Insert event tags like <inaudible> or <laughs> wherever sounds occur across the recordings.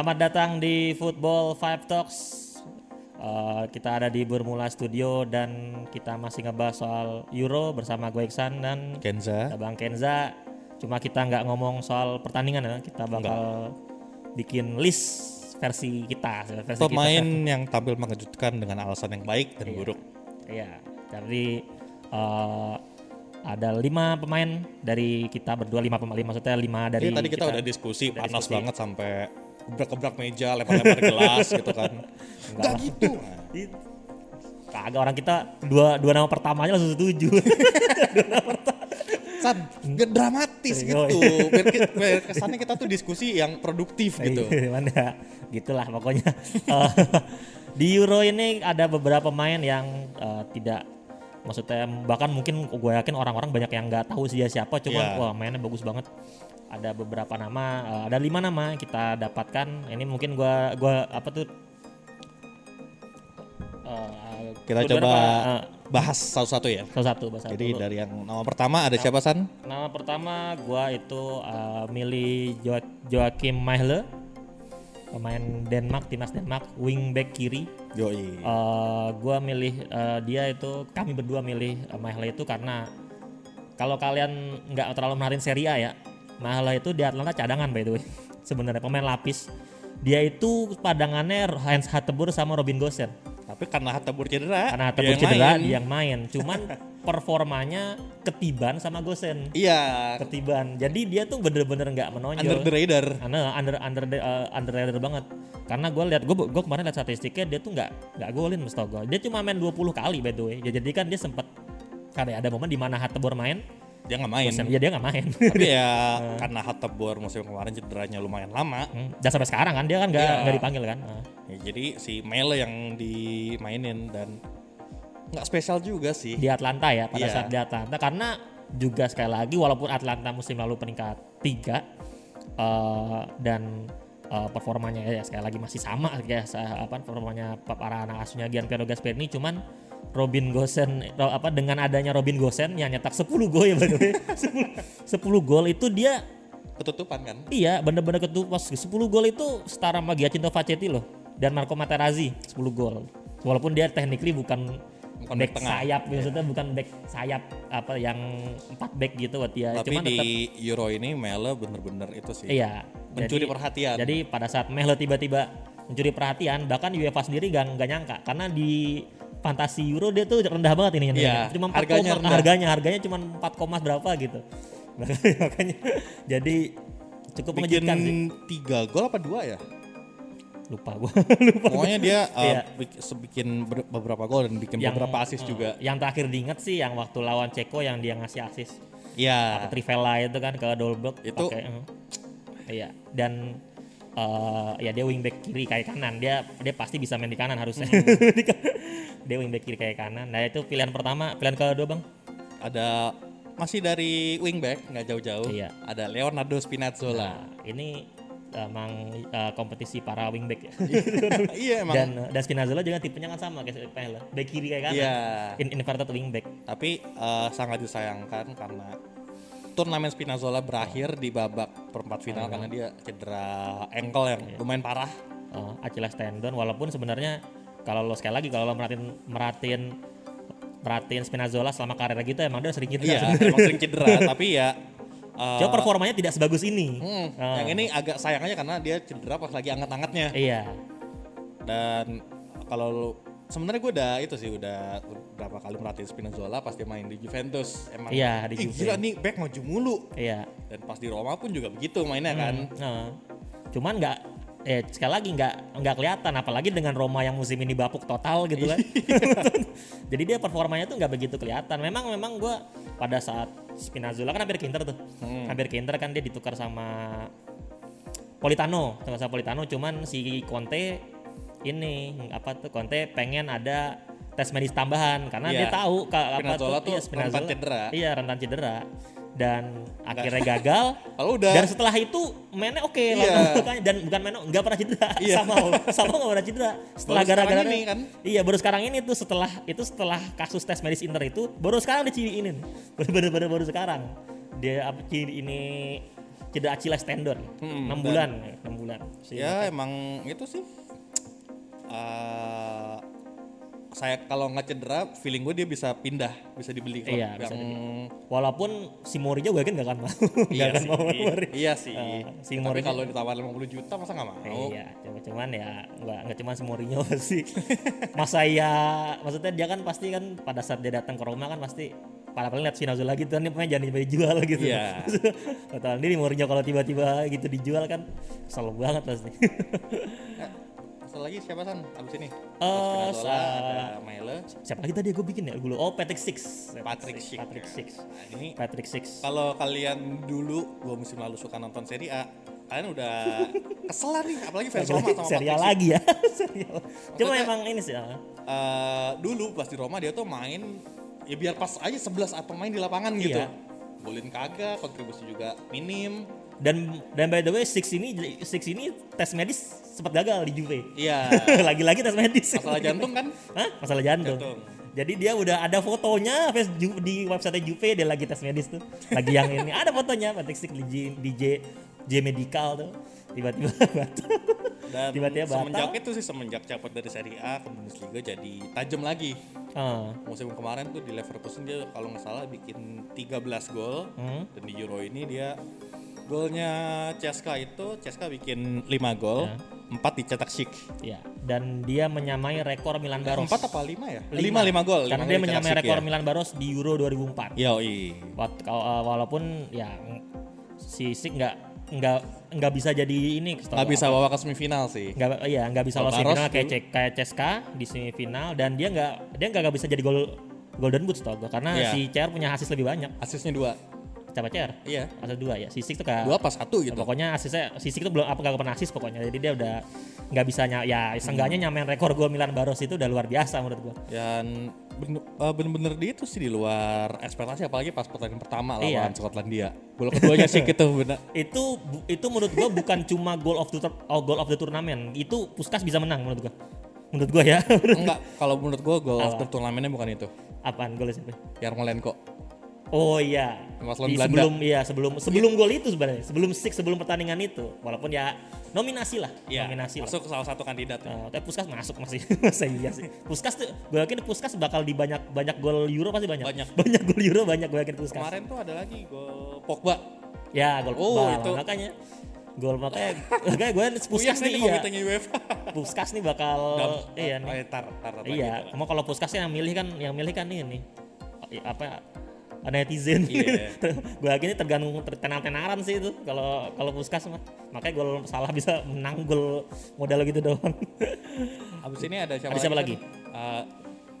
Selamat datang di Football Five Talks. Uh, kita ada di Bermula Studio dan kita masih ngebahas soal Euro bersama gue Iksan dan Kenza. Bang Kenza. Cuma kita nggak ngomong soal pertandingan ya, kita bakal bikin list versi kita. Versi Pemain kita. yang tampil mengejutkan dengan alasan yang baik dan Iya. buruk. Iya, jadi uh, ada lima pemain dari kita berdua lima pemain maksudnya lima dari Jadi tadi kita, udah diskusi panas diskusi. banget sampai gebrak-gebrak meja, lempar-lempar gelas <laughs> gitu kan. Enggak gitu. Kagak orang kita dua dua nama pertamanya langsung setuju. <laughs> San, gak dramatis Iya, gitu. iya. Biar, kesannya kita tuh diskusi yang produktif gitu. <laughs> Gimana ya? Gitulah pokoknya. Eh, di Euro ini ada beberapa pemain yang eh, tidak maksudnya bahkan mungkin gue yakin orang-orang banyak yang nggak tahu dia siapa cuman Iya. wah mainnya bagus banget ada beberapa nama eh, ada lima nama yang kita dapatkan ini mungkin gua gua apa tuh eh, Kita coba eh, bahas satu-satu ya. salah satu bahasa Jadi dulu. dari yang nama pertama ada siapa San? Nama pertama gua itu uh, milih jo Joachim Mahle pemain Denmark timnas Denmark wingback kiri. Yoi. Uh, gua milih uh, dia itu kami berdua milih uh, Mahle itu karena kalau kalian nggak terlalu merhatiin Serie A ya, Mahle itu di Atlanta cadangan by the way. <laughs> Sebenarnya pemain lapis. Dia itu padangannya Hans Hatteburg sama Robin Gosens Tapi karena Hatabur cedera, karena dia yang cedera main. dia yang main. <laughs> Cuman performanya ketiban sama Gosens Iya, ketiban. Jadi dia tuh bener-bener nggak menonjol. under the radar. Karena under under uh, under banget. Karena gue lihat gue gue kemarin lihat statistiknya dia tuh nggak nggak golin mesti gue. Dia cuma main 20 kali by the way. Ya, jadi kan dia sempat karena ada momen di mana Hatebor main, Dia nggak main. ya dia nggak main. Tapi ya <laughs> <laughs> karena Hatabur musim kemarin cederanya lumayan lama. Hmm, Dan sampai sekarang kan dia kan nggak Iya. nggak dipanggil kan. Nah, Ya, jadi si Mele yang dimainin dan nggak spesial juga sih. di Atlanta ya pada Iya. saat di Atlanta karena juga sekali lagi walaupun Atlanta musim lalu peringkat tiga eh, dan eh, performanya ya sekali lagi masih sama ya sa- apa performanya para anak asuhnya Gianpiero Gasperini cuman Robin Gosen apa dengan adanya Robin Gosen yang nyetak 10 gol ya by the way <laughs> 10, 10 gol itu dia Ketutupan kan? iya bener-bener ketupas 10 gol itu setara sama Giacinto Facchetti loh dan Marco Materazzi 10 gol walaupun dia technically bukan Bukan back back tengah. sayap maksudnya bukan back sayap apa yang empat back gitu buat dia Tapi cuman di tetap Euro ini Mele bener-bener itu sih. iya Mencuri Jadi- perhatian. jadi pada saat Mehlo tiba-tiba mencuri perhatian bahkan UEFA sendiri gak, nggak nyangka karena di fantasi Euro dia tuh rendah banget ini Iya, cuma 4 harganya koma- rendah. harganya harganya cuma 4 koma berapa gitu <laughs> makanya jadi cukup bikin mengejutkan sih tiga gol apa dua ya? lupa gua <laughs> Pokoknya dia uh, Iya. bik- bikin ber- beberapa gol dan bikin beberapa asis eh, juga. Yang terakhir diingat sih yang waktu lawan Ceko yang dia ngasih asis Iya. Trivela itu kan ke Dolberg Itu- pakai, eh. Iya, dan eh, ya dia wingback kiri kayak kanan. Dia dia pasti bisa main di kanan harusnya. Hmm. <laughs> dia wingback kiri kayak kanan. Nah, itu pilihan pertama, pilihan kedua, Bang. Ada masih dari wingback nggak jauh-jauh. Iya. Ada Leonardo Spinazzola. Nah, ini emang eh, kompetisi para wingback ya. <laughs> <laughs> iya emang. dan dan Spinazzola juga tipenya kan sama kayak Pele. Back kiri kayak kanan. Iya. In- inverted wingback. Tapi eh, sangat disayangkan karena turnamen Spinazzola berakhir di babak perempat final karena dia cedera ankle yang Iya. lumayan parah. uh, Achilles tendon walaupun sebenarnya kalau lo sekali lagi kalau lo merhatiin merhatiin merhatiin Spinazzola selama karirnya gitu emang dia sering cedera Iya, <laughs> emang sering cedera. tapi ya. <laughs> Cuma performanya tidak sebagus ini. hmm, Ah. Yang ini agak sayangnya karena dia cedera pas lagi anget-angetnya. Iya. Dan kalau sebenarnya gue udah itu sih udah berapa kali merhatiin Spinazzola pas dia main di Juventus. Emang Iya, di "Ih, Juve." gila nih back maju mulu. Iya. Dan pas di Roma pun juga begitu mainnya kan. Nah, cuman nggak eh sekali lagi nggak nggak kelihatan apalagi dengan Roma yang musim ini bapuk total gitu kan. <laughs> Jadi dia performanya tuh nggak begitu kelihatan. Memang memang gua pada saat Spinazzola kan hampir ke Inter tuh. Hmm. Hampir ke Inter kan dia ditukar sama Politano, sama Politano cuman si Conte ini apa tuh Conte pengen ada tes medis tambahan karena Iya. dia tahu ka- apa Spinazzola tuh iya, Spinazzola- rentan cedera. Iya, rentan cedera. Dan akhirnya gagal. <laughs> Kalau udah Dan setelah itu mainnya oke Iya. lawan Mukanya. dan bukan mainnya nggak pernah cedera <laughs> Iya. sama sama nggak pernah cedera setelah gara-gara ini kan? iya baru sekarang ini tuh setelah itu setelah kasus tes medis Inter itu baru sekarang diciriinin <laughs> baru baru sekarang dia apa ini cedera Achilles tendon. Hmm, 6 dan- bulan, 6 bulan. Ya emang itu sih eh, saya kalau nggak cedera feeling gue dia bisa pindah bisa dibeli klub Iya, bisa yang Walaupun si Mourinho gue yakin gak akan mau. <laughs> Gak iya akan sih mau Mourinho. iya sih Eh, si tapi Mourinho- kalau ditawar 50 juta masa nggak mau Iya, cuma cuman ya nggak nggak cuma si Mourinho <laughs> sih. Masa ya maksudnya dia kan pasti kan pada saat dia datang ke Roma kan pasti pada paling lihat Spinazzola gitu kan ini pemain jangan dijual <laughs> gitu. Iya. Betul. Ini Mourinho kalau tiba-tiba gitu dijual kan kesel banget pasti. Satu lagi siapa san abis ini? Eh, Spinazzola, sa- ada Maile, Siapa lagi tadi gue bikin ya dulu? Oh Patrick Six. Patrick Schick. Patrick Six. Nah, ini Patrick Six. kalau kalian dulu dua musim lalu suka nonton Serie A, kalian udah <laughs> kesel nih, apalagi fans Roma sama serial Patrick lagi ya. <laughs> serial. Cuma emang ini sih. Eh, dulu pas di Roma dia tuh main ya biar pas aja 11 pemain di lapangan gitu. Iya. Golin kagak, kontribusi juga minim. Dan dan by the way Six ini Six ini tes medis sempat gagal di Juve. Iya. <laughs> Lagi-lagi tes medis. Masalah jantung kan? Hah? Masalah jantung. Jantung. Jadi dia udah ada fotonya di website Juve dia lagi tes medis tuh. Lagi yang ini ada fotonya Patrick Schick di J, di J, J Medical tuh. Tiba-tiba <laughs> batal. Dan Tiba-tiba batal. semenjak itu sih semenjak cabut dari Serie A ke Bundesliga jadi tajam lagi. Ah, Musim kemarin tuh di Leverkusen dia kalau nggak salah bikin 13 gol hmm. dan di Euro ini dia golnya Ceska itu Ceska bikin 5 gol, Ya. 4 dicetak Schick. Ya, dan dia menyamai rekor Milan Baros. 4 apa 5 ya? 5 Lima. 5 gol. Karena lima dia gol menyamai rekor Schick, Milan Baros di Euro 2004. ya. Yoi. Uh, walaupun ya si Sik nggak nggak nggak bisa jadi ini Nggak bisa bawa ke semifinal sih. nggak iya nggak bisa lolos semifinal kayak cek kayak Ceska di semifinal dan dia nggak dia nggak nggak bisa jadi gol golden boot tau karena Iya. si CR punya asis lebih banyak Asisnya 2. Siapa CR Iya. asis dua ya si Sik tuh kayak 2 pas 1 gitu. pokoknya asisnya si Sik tuh belum apa nggak pernah asis pokoknya jadi dia udah nggak bisa ny- ya seenggaknya nyamain rekor gol Milan Baros itu udah luar biasa menurut gua Dan eh, bener-bener dia itu sih di luar ekspektasi apalagi pas pertandingan pertama Iya. lawan Skotlandia. Gol keduanya sih gitu <laughs> bener. itu itu menurut gua bukan cuma goal of the oh, goal of the tournament itu Puskas bisa menang menurut gua menurut gua ya Enggak, kalau menurut gua gol the turnamennya bukan itu. apaan golnya siapa Yarmolenko. Oh iya. Di Belanda. sebelum iya sebelum sebelum gol itu sebenarnya sebelum six sebelum pertandingan itu walaupun ya nominasi lah Iya, nominasi lah. masuk salah satu kandidat. Nah, tapi Puskas masuk masih <laughs> masa iya sih. Puskas tuh gue yakin Puskas bakal di banyak banyak gol Euro pasti banyak. Banyak. <laughs> Banyak gol Euro banyak gue yakin Puskas. Kemarin tuh ada lagi gol Pogba. Ya gol Oh, Pogba, itu. makanya gol makanya <laughs> makanya gue Puskas Puskas nih iya. Puskas nih bakal Dam- iya oh, nih. eh, tar, tar, tar Iya, kamu kalau Puskas yang milih kan yang milih kan ini apa netizen. Iya. <laughs> gue ini tergantung ter- tenar-tenaran sih itu kalau kalau Puskas mah. Makanya gol salah bisa menang gol modal gitu doang. <laughs> Abis ini ada siapa Ada siapa lagi? Eh,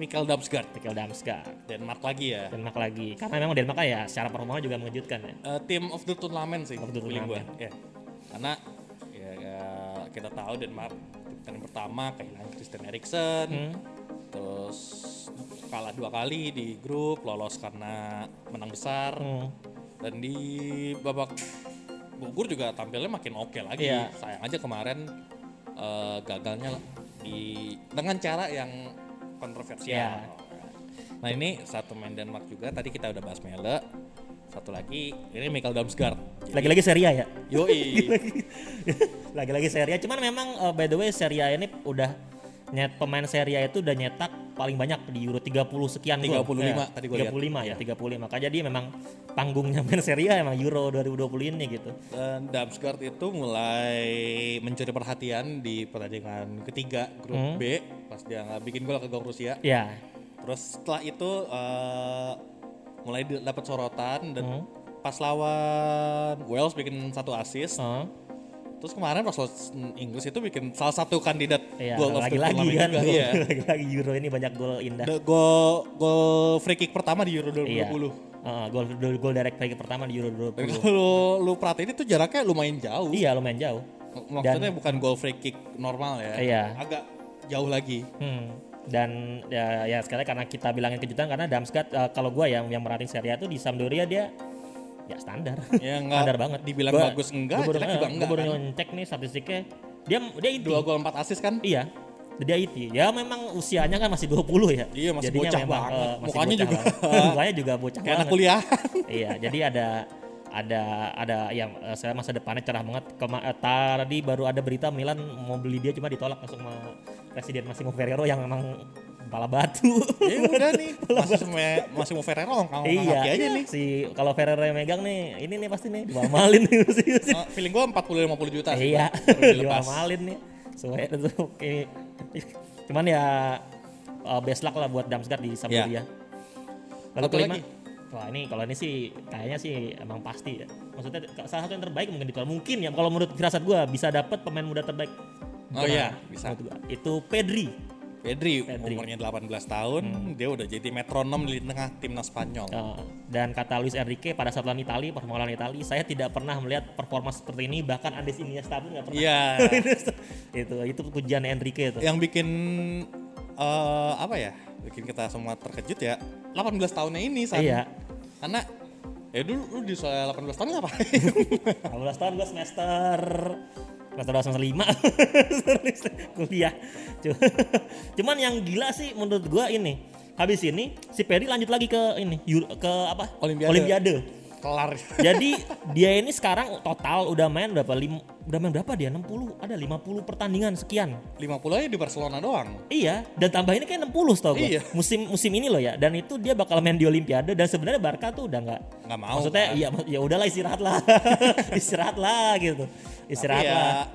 Michael Damsgaard. Michael Damsgaard. Denmark lagi ya. Denmark lagi. Karena memang Denmark kan ya secara performa juga mengejutkan ya. Eh, team of the tournament sih Of the feeling gua. tournament. Ya. Karena ya, ya, kita tahu Denmark pertandingan pertama kehilangan Christian Eriksen, Hmm. terus kalah dua kali di grup, lolos karena menang besar, Hmm. dan di babak gugur juga tampilnya makin oke lagi. Iya. Sayang aja kemarin eh, gagalnya di dengan cara yang kontroversial. Iya. Nah ini satu main Denmark juga. Tadi kita udah bahas Mele. Satu lagi ini Michael Damsgaard. Lagi-lagi Serie A ya. Yoi. <laughs> Lagi-lagi Serie A. Cuman memang uh, by the way Serie A ini udah nyet pemain Serie A itu udah nyetak paling banyak di Euro 30 sekian gol. 35 Ya, tadi gua 35 lihat. ya, 35. Makanya dia memang panggungnya <laughs> main Serie A emang Euro 2020 ini gitu. Dan Damsgaard itu mulai mencuri perhatian di pertandingan ketiga grup Hmm. B pas dia nggak bikin gol ke gawang Rusia. Ya. Terus setelah itu eh, mulai dapat sorotan dan Hmm. pas lawan Wales bikin satu assist. uh, Terus kemarin pas Inggris itu bikin salah satu kandidat Iya, goal of the lagi-lagi tournament kan. juga. Iya. Lagi-lagi Euro ini banyak gol indah. The gol gol free kick pertama di Euro 2020. Iya. Uh, gol gol gol direct play pertama di Euro Dan 2020. kalau lu perhatiin itu jaraknya lumayan jauh. Iya, lumayan jauh. Mak- Maksudnya bukan gol free kick normal ya. Iya. Agak jauh lagi. Hmm. Dan ya, ya sekali karena kita bilangin kejutan karena Damsgaard uh, kalau gua yang yang merhatiin Serie A tuh di Sampdoria dia ya standar. Ya <laughs> enggak standar banget. dibilang Gua- bagus enggak, gua baru, jelek juga gua enggak. baru kan. nih statistiknya. Dia dia inti. Dua gol empat assist kan? Iya. Dia itu. Ya memang usianya kan masih 20 ya. Iya, masih Jadinya bocah memang, banget. masih Mukanya bocah juga. banget. <laughs> Mukanya juga bocah Kayak anak kuliah. <laughs> iya, jadi ada ada ada yang eh, saya masa depannya cerah banget. Kema eh, tadi baru ada berita Milan mau beli dia cuma ditolak langsung sama Presiden Massimo Ferrero yang memang kepala batu. ya udah nih <laughs> masih semua masih mau Ferrero kalau iya, aja nih si kalau Ferrero yang megang nih, ini nih pasti nih dibamalin nih mesti. <laughs> mesti. Oh, feeling gua 40 50 juta sih iya, dibamalin nih. Soalnya itu oke. Cuman ya uh, best luck lah buat Damsgaard di Sampdoria. Lalu Satu kelima, lagi. wah ini kalau ini sih kayaknya sih emang pasti ya. Maksudnya salah satu yang terbaik mungkin ditolak. Mungkin ya kalau menurut firasat gua bisa dapat pemain muda terbaik. Oh iya, bisa. Itu Pedri. Pedri, Pedri. umurnya 18 tahun, dia udah jadi metronom di tengah timnas Spanyol. Uh, dan kata Luis Enrique pada saat lawan Italia, performa lawan Italia, saya tidak pernah melihat performa seperti ini. Bahkan Andes Iniesta pun nggak pernah. Iya. <laughs> itu itu pujian Enrique itu. Yang bikin eh, apa ya? Bikin kita semua terkejut ya. 18 tahunnya ini San. Iya. Karena ya dulu lu di usia 18 tahun ngapain? <laughs> 18 tahun gue semester semester 2 semester 5 kuliah. Cu- <laughs> Cuman yang gila sih menurut gua ini. Habis ini si Pedri lanjut lagi ke ini ke apa? Olimpiade. Kelar. Jadi dia ini sekarang total udah main berapa? Lim, udah main berapa dia? 60. Ada 50 pertandingan sekian. 50 aja di Barcelona doang. Iya, dan tambah ini kayak 60 tau gue. Iya. Musim musim ini loh ya. Dan itu dia bakal main di Olimpiade dan sebenarnya Barca tuh udah nggak Nggak mau. Maksudnya kan? iya ya udahlah istirahat lah. <laughs> istirahat lah gitu. Tapi Istirahat ya, lah.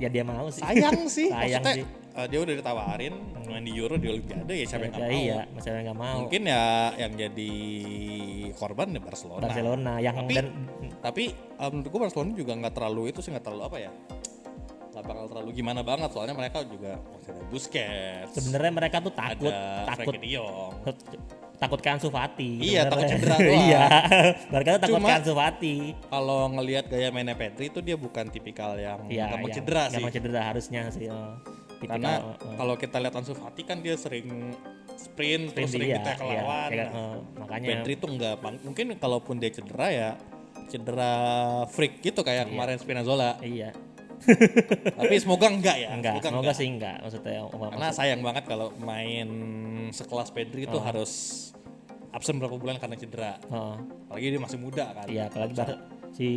Ya dia mau sih. sayang sih. <laughs> Sayang Maksudnya sih. Eh, dia udah ditawarin main di Euro di Olimpiade ya siapa yang nggak Ya, mau. iya, masa yang nggak mau. Mungkin ya yang jadi korban ya Barcelona. Barcelona yang Tapi- dan Tapi eh, menurut gua Barcelona juga nggak terlalu itu sih nggak terlalu apa ya? Nggak bakal terlalu gimana banget soalnya mereka juga masih ada Busquets, sebenarnya mereka tuh takut ada takut takut ke Ansu Fati. Iya, takut cedera <laughs> doang. iya. Barca tuh takut Cuma- ke Ansu Fati. Kalau ngelihat gaya mainnya Pedri itu dia bukan tipikal yang Iya, nggak mau yang- cedera yang sih. mau cedera harusnya sih. oh. Tipikal, Karena oh. kalau kita lihat Ansu Fati kan dia sering sprint, terus Sprint, sering iya, di-tackle iya, lawan. iya, Nah, makanya Pedri tuh enggak mungkin kalaupun dia cedera ya cedera freak gitu kayak kemarin Spinazzola. iya. <laughs> Tapi semoga enggak ya. Enggak, semoga enggak. sih enggak maksudnya. oh, Karena sayang banget kalau main sekelas Pedri itu harus absen berapa bulan karena cedera. oh, Apalagi dia masih muda kan. iya, apalagi Bar- si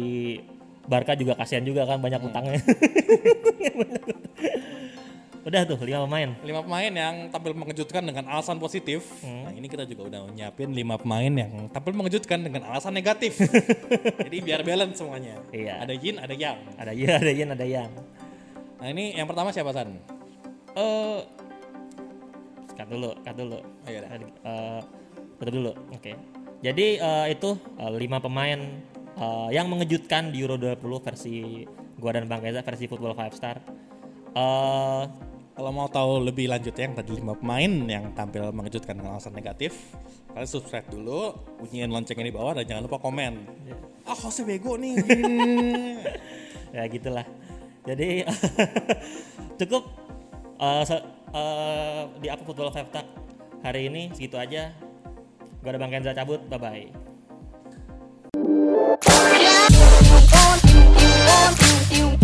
Barca juga kasihan juga kan Hmm. <laughs> banyak utangnya. Udah tuh lima pemain. Lima pemain yang tampil mengejutkan dengan alasan positif. Hmm. Nah ini kita juga udah nyiapin lima pemain yang tampil mengejutkan dengan alasan negatif. <laughs> Jadi biar balance semuanya. Iya. Ada Yin, ada Yang. Ada ya, ada yang, ada yang. Nah ini yang pertama siapa San? Eh, cut dulu, cut dulu. Oh, iya tutup dulu. Oke. Jadi eh, itu eh, lima pemain eh, yang mengejutkan di Euro 20 versi gua dan Bang Reza versi Football 5 Star. Eh kalau mau tahu lebih lanjut yang tadi lima pemain yang tampil mengejutkan dengan alasan negatif, kalian subscribe dulu, bunyiin loncengnya di bawah dan jangan lupa komen. Yeah. Ah, Jose bego nih. <laughs> ya gitulah. Jadi <laughs> cukup eh, uh, so, uh, eh, di apa Football Fakta hari ini segitu aja. Gue ada Bang Kenza cabut, bye-bye. You want, you want.